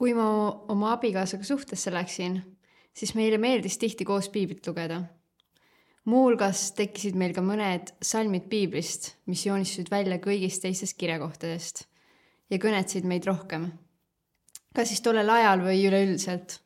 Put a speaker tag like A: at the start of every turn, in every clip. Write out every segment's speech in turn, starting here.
A: kui ma oma abikaasaga suhtesse läksin, siis meile meeldis tihti koos piiblit lugeda. muuhulgas tekkisid meil ka mõned salmid piiblist, mis joonistusid välja kõigist teistest kirjakohtadest ja kõnetasid meid rohkem. ka siis tollel ajal või üleüldiselt.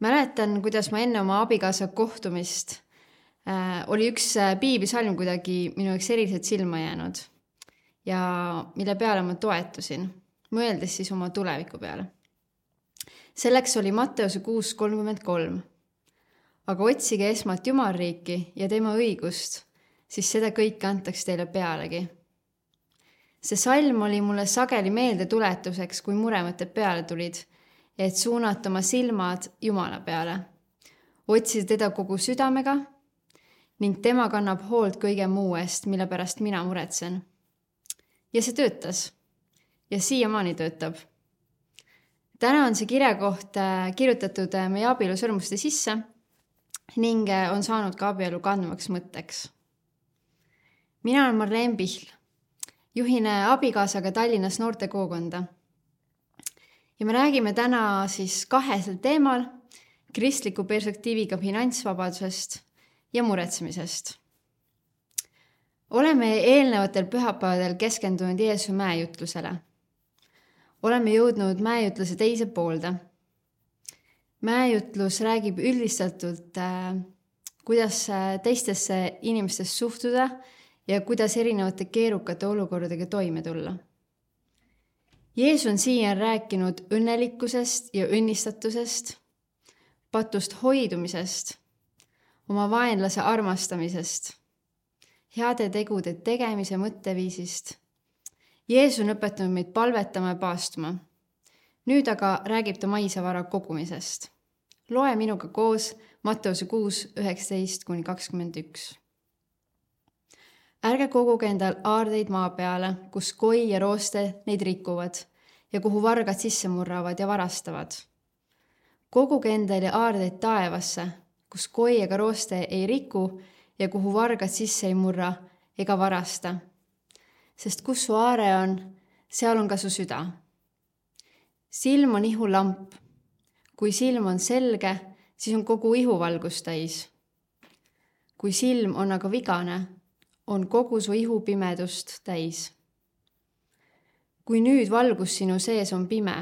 A: mäletan, kuidas ma enne oma abikaasa kohtumist äh, oli üks äh, piiblisalm kuidagi minu jaoks eriliselt silma jäänud ja mille peale ma toetusin, mõeldes siis oma tuleviku peale selleks oli Matteuse kuus kolmkümmend kolm. aga otsige esmalt Jumalriiki ja tema õigust, siis seda kõike antaks teile pealegi. see salm oli mulle sageli meeldetuletuseks, kui muremõtted peale tulid, et suunata oma silmad Jumala peale, otsida teda kogu südamega ning tema kannab hoolt kõige muu eest, mille pärast mina muretsen. ja see töötas ja siiamaani töötab täna on see kirjakoht kirjutatud äh, meie abielusõrmuste sisse ning äh, on saanud ka abielu kandvaks mõtteks. mina olen Marleen Pihl, juhin abikaasaga Tallinnas noortekogukonda. ja me räägime täna siis kahesel teemal, kristliku perspektiiviga finantsvabadusest ja muretsemisest. oleme eelnevatel pühapäevadel keskendunud Jeesuse mäejutlusele oleme jõudnud mäejutluse teise poolde. mäejutlus räägib üldistatult äh,, kuidas äh, teistesse inimestesse suhtuda ja kuidas erinevate keerukate olukordadega toime tulla. Jeesus on siiani rääkinud õnnelikkusest ja õnnistatusest, patust hoidumisest, oma vaenlase armastamisest, heade tegude tegemise mõtteviisist Jeesus on õpetanud meid palvetama ja paastuma. nüüd aga räägib ta maisevara kogumisest. loe minuga koos Matteuse kuus, üheksateist kuni kakskümmend üks. ärge koguge endal aardeid maa peale, kus koi ja rooste neid rikuvad ja kuhu vargad sisse murravad ja varastavad. koguge endale aardeid taevasse, kus koi ega rooste ei riku ja kuhu vargad sisse ei murra ega varasta sest kus su aare on, seal on ka su süda. silm on ihulamp. kui silm on selge, siis on kogu ihu valgust täis. kui silm on aga vigane, on kogu su ihu pimedust täis. kui nüüd valgus sinu sees on pime,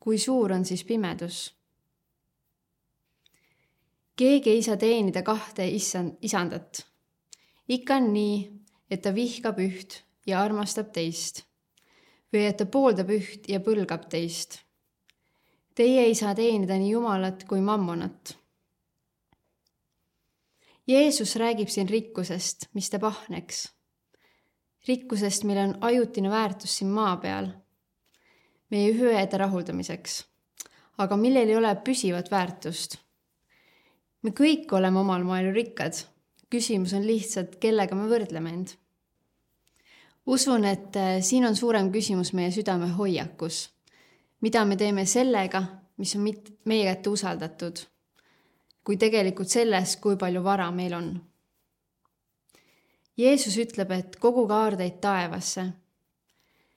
A: kui suur on siis pimedus? keegi ei saa teenida kahte issand, isandat. ikka on nii, et ta vihkab üht ja armastab teist või et ta pooldab üht ja põlgab teist. Teie ei saa teenida nii Jumalat kui mammonat. Jeesus räägib siin rikkusest, mis teeb ahneks. rikkusest, millel on ajutine väärtus siin maa peal, meie hüvede rahuldamiseks, aga millel ei ole püsivat väärtust. me kõik oleme omal moel rikkad, küsimus on lihtsalt, kellega me võrdleme end usun, et äh, siin on suurem küsimus meie südame hoiakus. mida me teeme sellega, mis on mit-, meie kätte usaldatud, kui tegelikult selles, kui palju vara meil on. Jeesus ütleb, et koguge aardeid taevasse.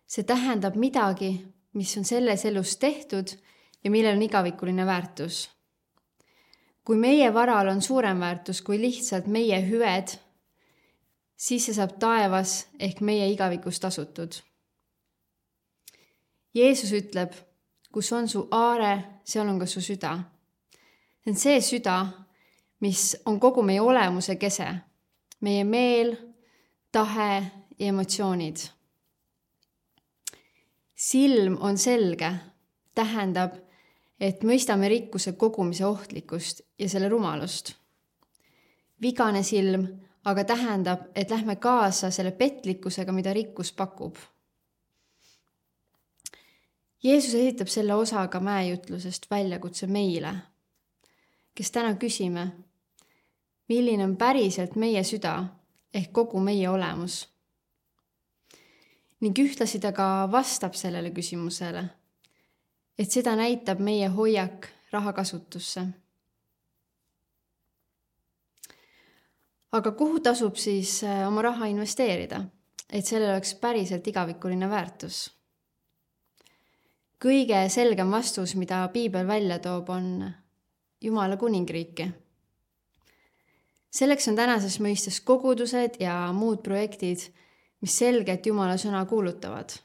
A: see tähendab midagi, mis on selles elus tehtud ja millel on igavikuline väärtus. kui meie varal on suurem väärtus kui lihtsalt meie hüved siis see saab taevas ehk meie igavikus tasutud. Jeesus ütleb, kus on su aare, seal on ka su süda. see on see süda, mis on kogu meie olemuse kese, meie meel, tahe ja emotsioonid. silm on selge, tähendab, et mõistame rikkuse kogumise ohtlikkust ja selle rumalust. vigane silm aga tähendab, et lähme kaasa selle petlikkusega, mida rikkus pakub. Jeesus esitab selle osaga mäejutlusest väljakutse meile, kes täna küsime, milline on päriselt meie süda ehk kogu meie olemus. ning ühtlasi ta ka vastab sellele küsimusele, et seda näitab meie hoiak raha kasutusse aga kuhu tasub siis äh, oma raha investeerida, et sellel oleks päriselt igavikuline väärtus? kõige selgem vastus, mida piibel välja toob, on Jumala kuningriiki. selleks on tänases mõistes kogudused ja muud projektid, mis selgelt Jumala sõna kuulutavad.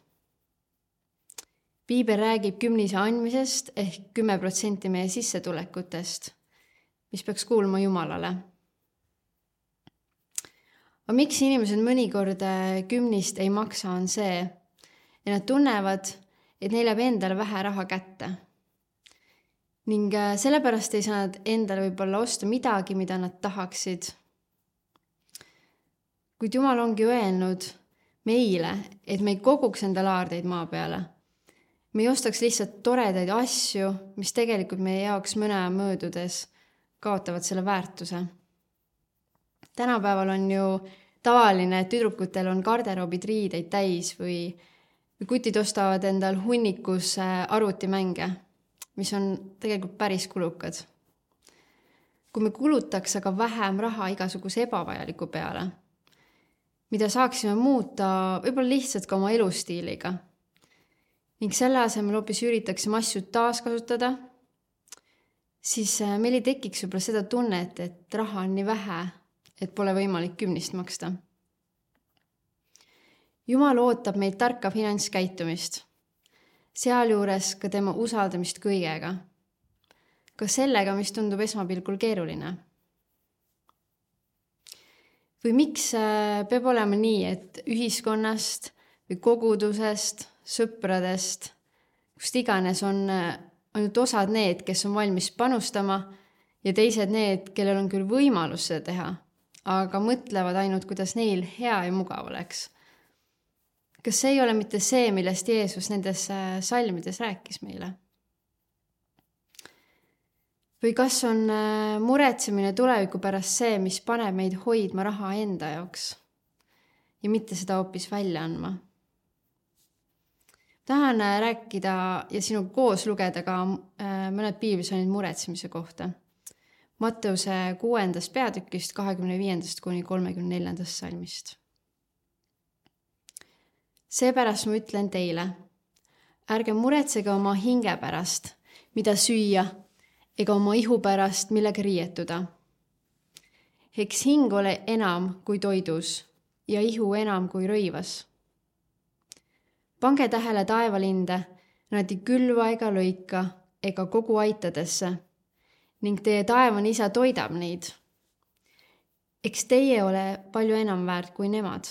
A: piibel räägib kümnise andmisest ehk kümme protsenti meie sissetulekutest, mis peaks kuulma Jumalale aga miks inimesed mõnikord äh, kümnist ei maksa, on see, et nad tunnevad, et neil jääb endale vähe raha kätte. ning äh, sellepärast ei saa nad endale võib-olla osta midagi, mida nad tahaksid. kuid Jumal ongi öelnud meile, et me ei koguks endale aardeid maa peale. me ei ostaks lihtsalt toredaid asju, mis tegelikult meie jaoks mõne aja möödudes kaotavad selle väärtuse tänapäeval on ju tavaline, et tüdrukutel on garderoobid riideid täis või, või kutid ostavad endal hunnikus äh, arvutimänge, mis on tegelikult päris kulukad. kui me kulutaks aga vähem raha igasuguse ebavajaliku peale, mida saaksime muuta võib-olla lihtsalt ka oma elustiiliga ning selle asemel hoopis üritaksime asju taaskasutada, siis äh, meil ei tekiks võib-olla seda tunnet, et raha on nii vähe et pole võimalik kümnist maksta. jumal ootab meilt tarka finantskäitumist, sealjuures ka tema usaldamist kõigega, ka sellega, mis tundub esmapilgul keeruline. või miks äh, peab olema nii, et ühiskonnast või kogudusest, sõpradest, kust iganes on äh, ainult osad need, kes on valmis panustama ja teised need, kellel on küll võimalus seda teha aga mõtlevad ainult, kuidas neil hea ja mugav oleks. kas see ei ole mitte see, millest Jeesus nendes äh, salmides rääkis meile? või kas on äh, muretsemine tuleviku pärast see, mis paneb meid hoidma raha enda jaoks ja mitte seda hoopis välja andma? tahan äh, rääkida ja sinuga koos lugeda ka mõned piiblisõnid muretsemise kohta Matteuse kuuendast peatükist, kahekümne viiendast kuni kolmekümne neljandast salmist. seepärast ma ütlen teile, ärge muretsege oma hinge pärast, mida süüa, ega oma ihu pärast, millega riietuda. eks hing ole enam kui toidus ja ihu enam kui rõivas. pange tähele taevalinde, nad ei külva ega lõika ega kogu aitadesse ning teie taevane isa toidab neid. eks teie ole palju enam väärt kui nemad.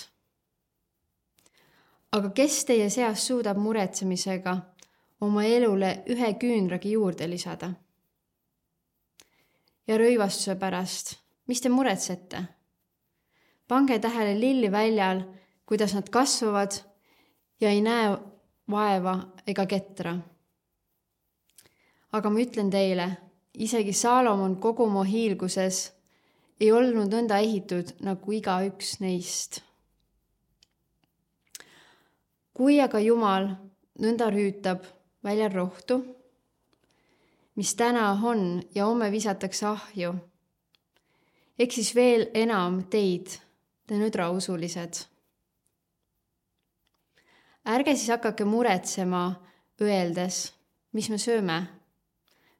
A: aga kes teie seas suudab muretsemisega oma elule ühe küünragi juurde lisada? ja rõivastuse pärast, mis te muretsete? pange tähele lilli väljal, kuidas nad kasvavad ja ei näe vaeva ega ketra. aga ma ütlen teile isegi Saalomon kogu oma hiilguses ei olnud nõnda ehitud nagu igaüks neist. kui aga Jumal nõnda rüütab välja rohtu, mis täna on ja homme visatakse ahju, eks siis veel enam teid, te nüüd rausulised. ärge siis hakake muretsema, öeldes, mis me sööme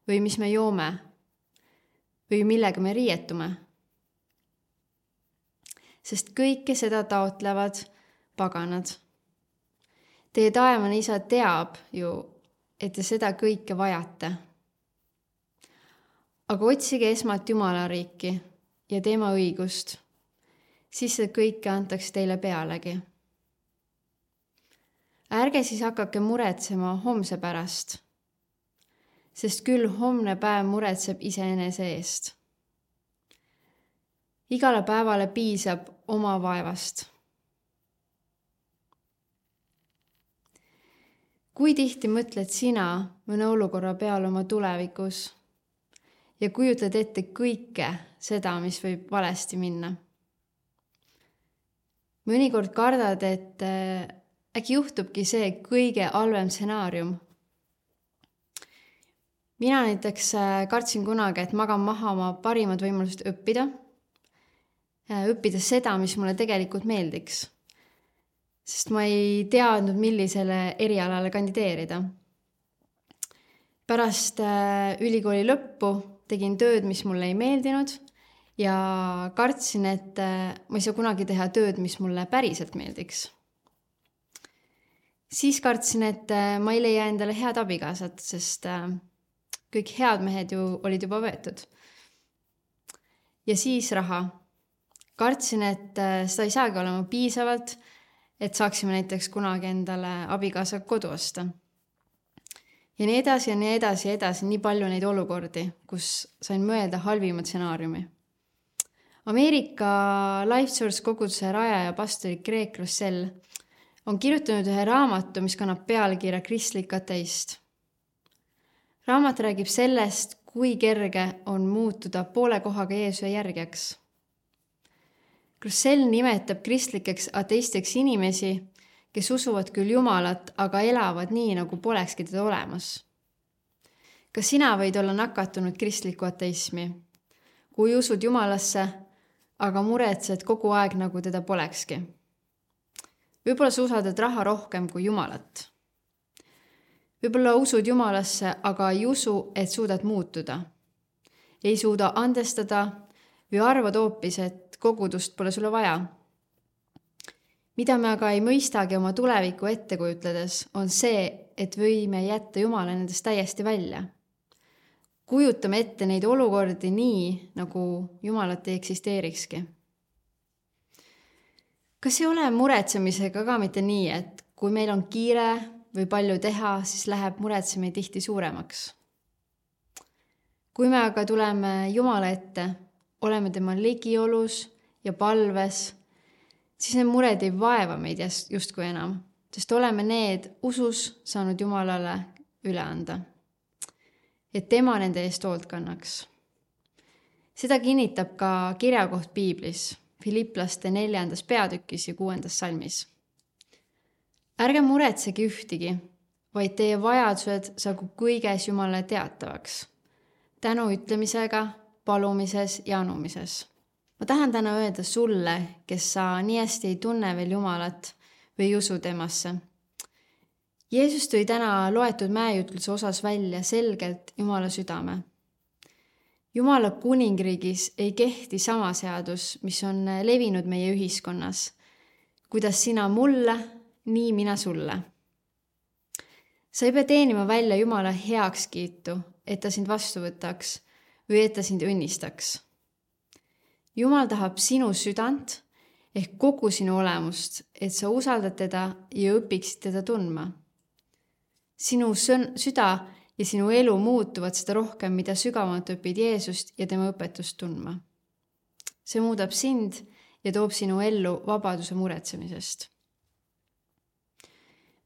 A: või mis me joome või millega me riietume. sest kõike seda taotlevad paganad. Teie taevane isa teab ju, et te seda kõike vajate. aga otsige esmalt Jumala riiki ja tema õigust, siis see kõike antakse teile pealegi. ärge siis hakake muretsema homse pärast sest küll homne päev muretseb iseenese eest. igale päevale piisab oma vaevast. kui tihti mõtled sina mõne olukorra peale oma tulevikus ja kujutad ette kõike seda, mis võib valesti minna? mõnikord kardad, et äh, äkki juhtubki see kõige halvem stsenaarium mina näiteks äh, kartsin kunagi, et magan maha oma parimad võimalused õppida, äh, õppida seda, mis mulle tegelikult meeldiks. sest ma ei teadnud, millisele erialale kandideerida. pärast äh, ülikooli lõppu tegin tööd, mis mulle ei meeldinud ja kartsin, et ma ei saa kunagi teha tööd, mis mulle päriselt meeldiks. siis kartsin, et ma ei leia endale head abikaasat, sest kõik head mehed ju olid juba võetud. ja siis raha. kartsin, et seda ei saagi olema piisavalt, et saaksime näiteks kunagi endale abikaasa kodu osta ja nii edasi ja nii edasi ja edasi, nii palju neid olukordi, kus sain mõelda halvima stsenaariumi. Ameerika Life Source koguduse rajaja pastor Greg Rossell on kirjutanud ühe raamatu, mis kannab pealkirja Kristlik ateist. Raamat räägib sellest, kui kerge on muutuda poole kohaga Jeesuse järgjaks. Rossell nimetab kristlikeks ateistideks inimesi, kes usuvad küll Jumalat, aga elavad nii, nagu polekski teda olemas. kas sina võid olla nakatunud kristlikku ateismi, kui usud Jumalasse, aga muretsed kogu aeg, nagu teda polekski? võib-olla sa usaldad raha rohkem kui Jumalat. Võib-olla usud Jumalasse, aga ei usu, et suudad muutuda. ei suuda andestada või arvad hoopis, et kogudust pole sulle vaja mida me aga ei mõistagi oma tulevikku ette kujutledes, on see, et võime jätta Jumala nendest täiesti välja. kujutame ette neid olukordi nii, nagu Jumalat ei eksisteerikski. kas ei ole muretsemisega ka mitte nii, et kui meil on kiire või palju teha, siis läheb muretsemine tihti suuremaks? kui me aga tuleme Jumala ette, oleme tema ligiolus ja palves siis need mured ei vaeva meid justkui enam, sest oleme need usus saanud Jumalale üle anda. et tema nende eest hoolt kannaks. seda kinnitab ka kirjakoht piiblis, Filipplaste neljandas peatükis ja kuuendas salmis. Ärge muretsege ühtegi, vaid teie vajadused saagu kõiges Jumalale teatavaks, tänu ütlemisega, palumises ja anumises ma tahan täna öelda sulle, kes sa nii hästi ei tunne veel Jumalat või ei usu temasse. Jeesus tõi täna loetud mäejutluse osas välja selgelt Jumala südame. Jumala kuningriigis ei kehti sama seadus, mis on levinud meie ühiskonnas. kuidas sina mulle, nii mina sulle. sa ei pea teenima välja Jumala heakskiitu, et ta sind vastu võtaks või et ta sind õnnistaks jumal tahab sinu südant ehk kogu sinu olemust, et sa usaldad teda ja õpiksid teda tundma. sinu sõn-, süda ja sinu elu muutuvad seda rohkem, mida sügavamalt õpid Jeesust ja tema õpetust tundma. see muudab sind ja toob sinu ellu vabaduse muretsemisest.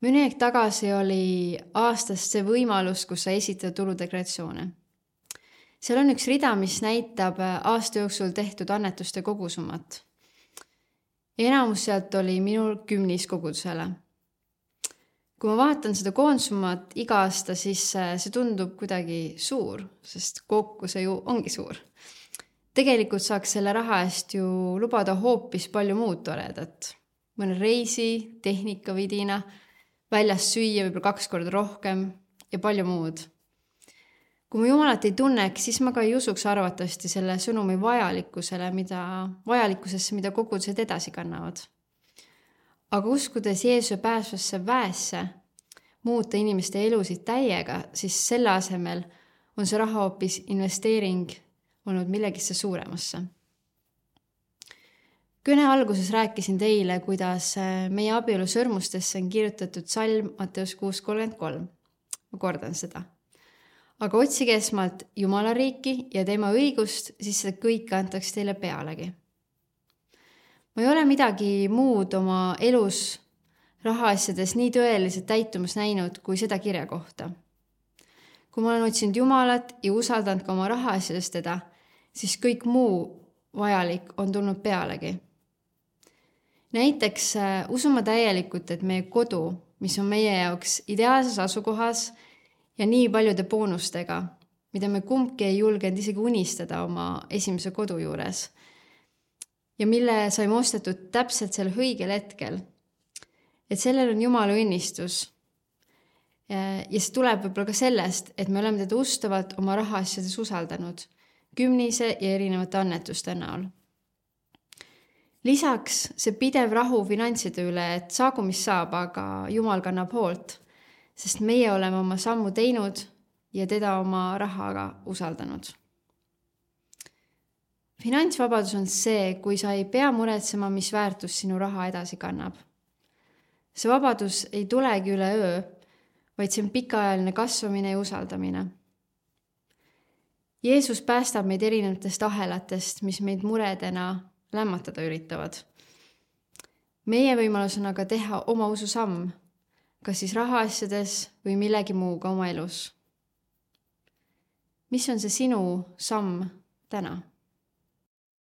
A: Mõni aeg tagasi oli aastas see võimalus, kus sa esitad tuludeklaratsioone seal on üks rida, mis näitab äh, aasta jooksul tehtud annetuste kogusummat. enamus sealt oli minul kümnis kogudusele. kui ma vaatan seda koondsummat iga aasta, siis äh, see tundub kuidagi suur, sest kokku see ju ongi suur. tegelikult saaks selle raha eest ju lubada hoopis palju muud toredat. mõne reisi, tehnikavidina, väljas süüa võib-olla kaks korda rohkem ja palju muud kui ma Jumalat ei tunneks, siis ma ka ei usuks arvatavasti selle sõnumi vajalikkusele, mida, vajalikkusesse, mida kogudused edasi kannavad. aga uskudes Jeesuse pääsvasse väesse, muuta inimeste elusid täiega, siis selle asemel on see raha hoopis investeering olnud millegisse suuremasse. Kõne alguses rääkisin teile, kuidas meie abielu sõrmustesse on kirjutatud salm Matteus kuus kolmkümmend kolm. ma kordan seda aga otsige esmalt Jumala riiki ja tema õigust, siis see kõik antakse teile pealegi. ma ei ole midagi muud oma elus rahaasjades nii tõeliselt täitumas näinud kui seda kirja kohta. kui ma olen otsinud Jumalat ja usaldanud ka oma rahaasjades teda, siis kõik muu vajalik on tulnud pealegi. Näiteks äh, usun ma täielikult, et meie kodu, mis on meie jaoks ideaalses asukohas ja nii paljude boonustega, mida me kumbki ei julgenud isegi unistada oma esimese kodu juures. ja mille saime ostetud täpselt sel õigel hetkel. et sellel on Jumala õnnistus. ja see tuleb võib-olla ka sellest, et me oleme teda ustavalt oma rahaasjades usaldanud, kümnise ja erinevate annetuste näol. Lisaks see pidev rahu finantside üle, et saagu, mis saab, aga Jumal kannab hoolt, sest meie oleme oma sammu teinud ja teda oma rahaga usaldanud finantsvabadus on see, kui sa ei pea muretsema, mis väärtus sinu raha edasi kannab. see vabadus ei tulegi üleöö, vaid see on pikaajaline kasvamine ja usaldamine. Jeesus päästab meid erinevatest ahelatest, mis meid muredena lämmatada üritavad. meie võimalus on aga teha oma ususamm, kas siis rahaasjades või millegi muuga oma elus. mis on see sinu samm täna?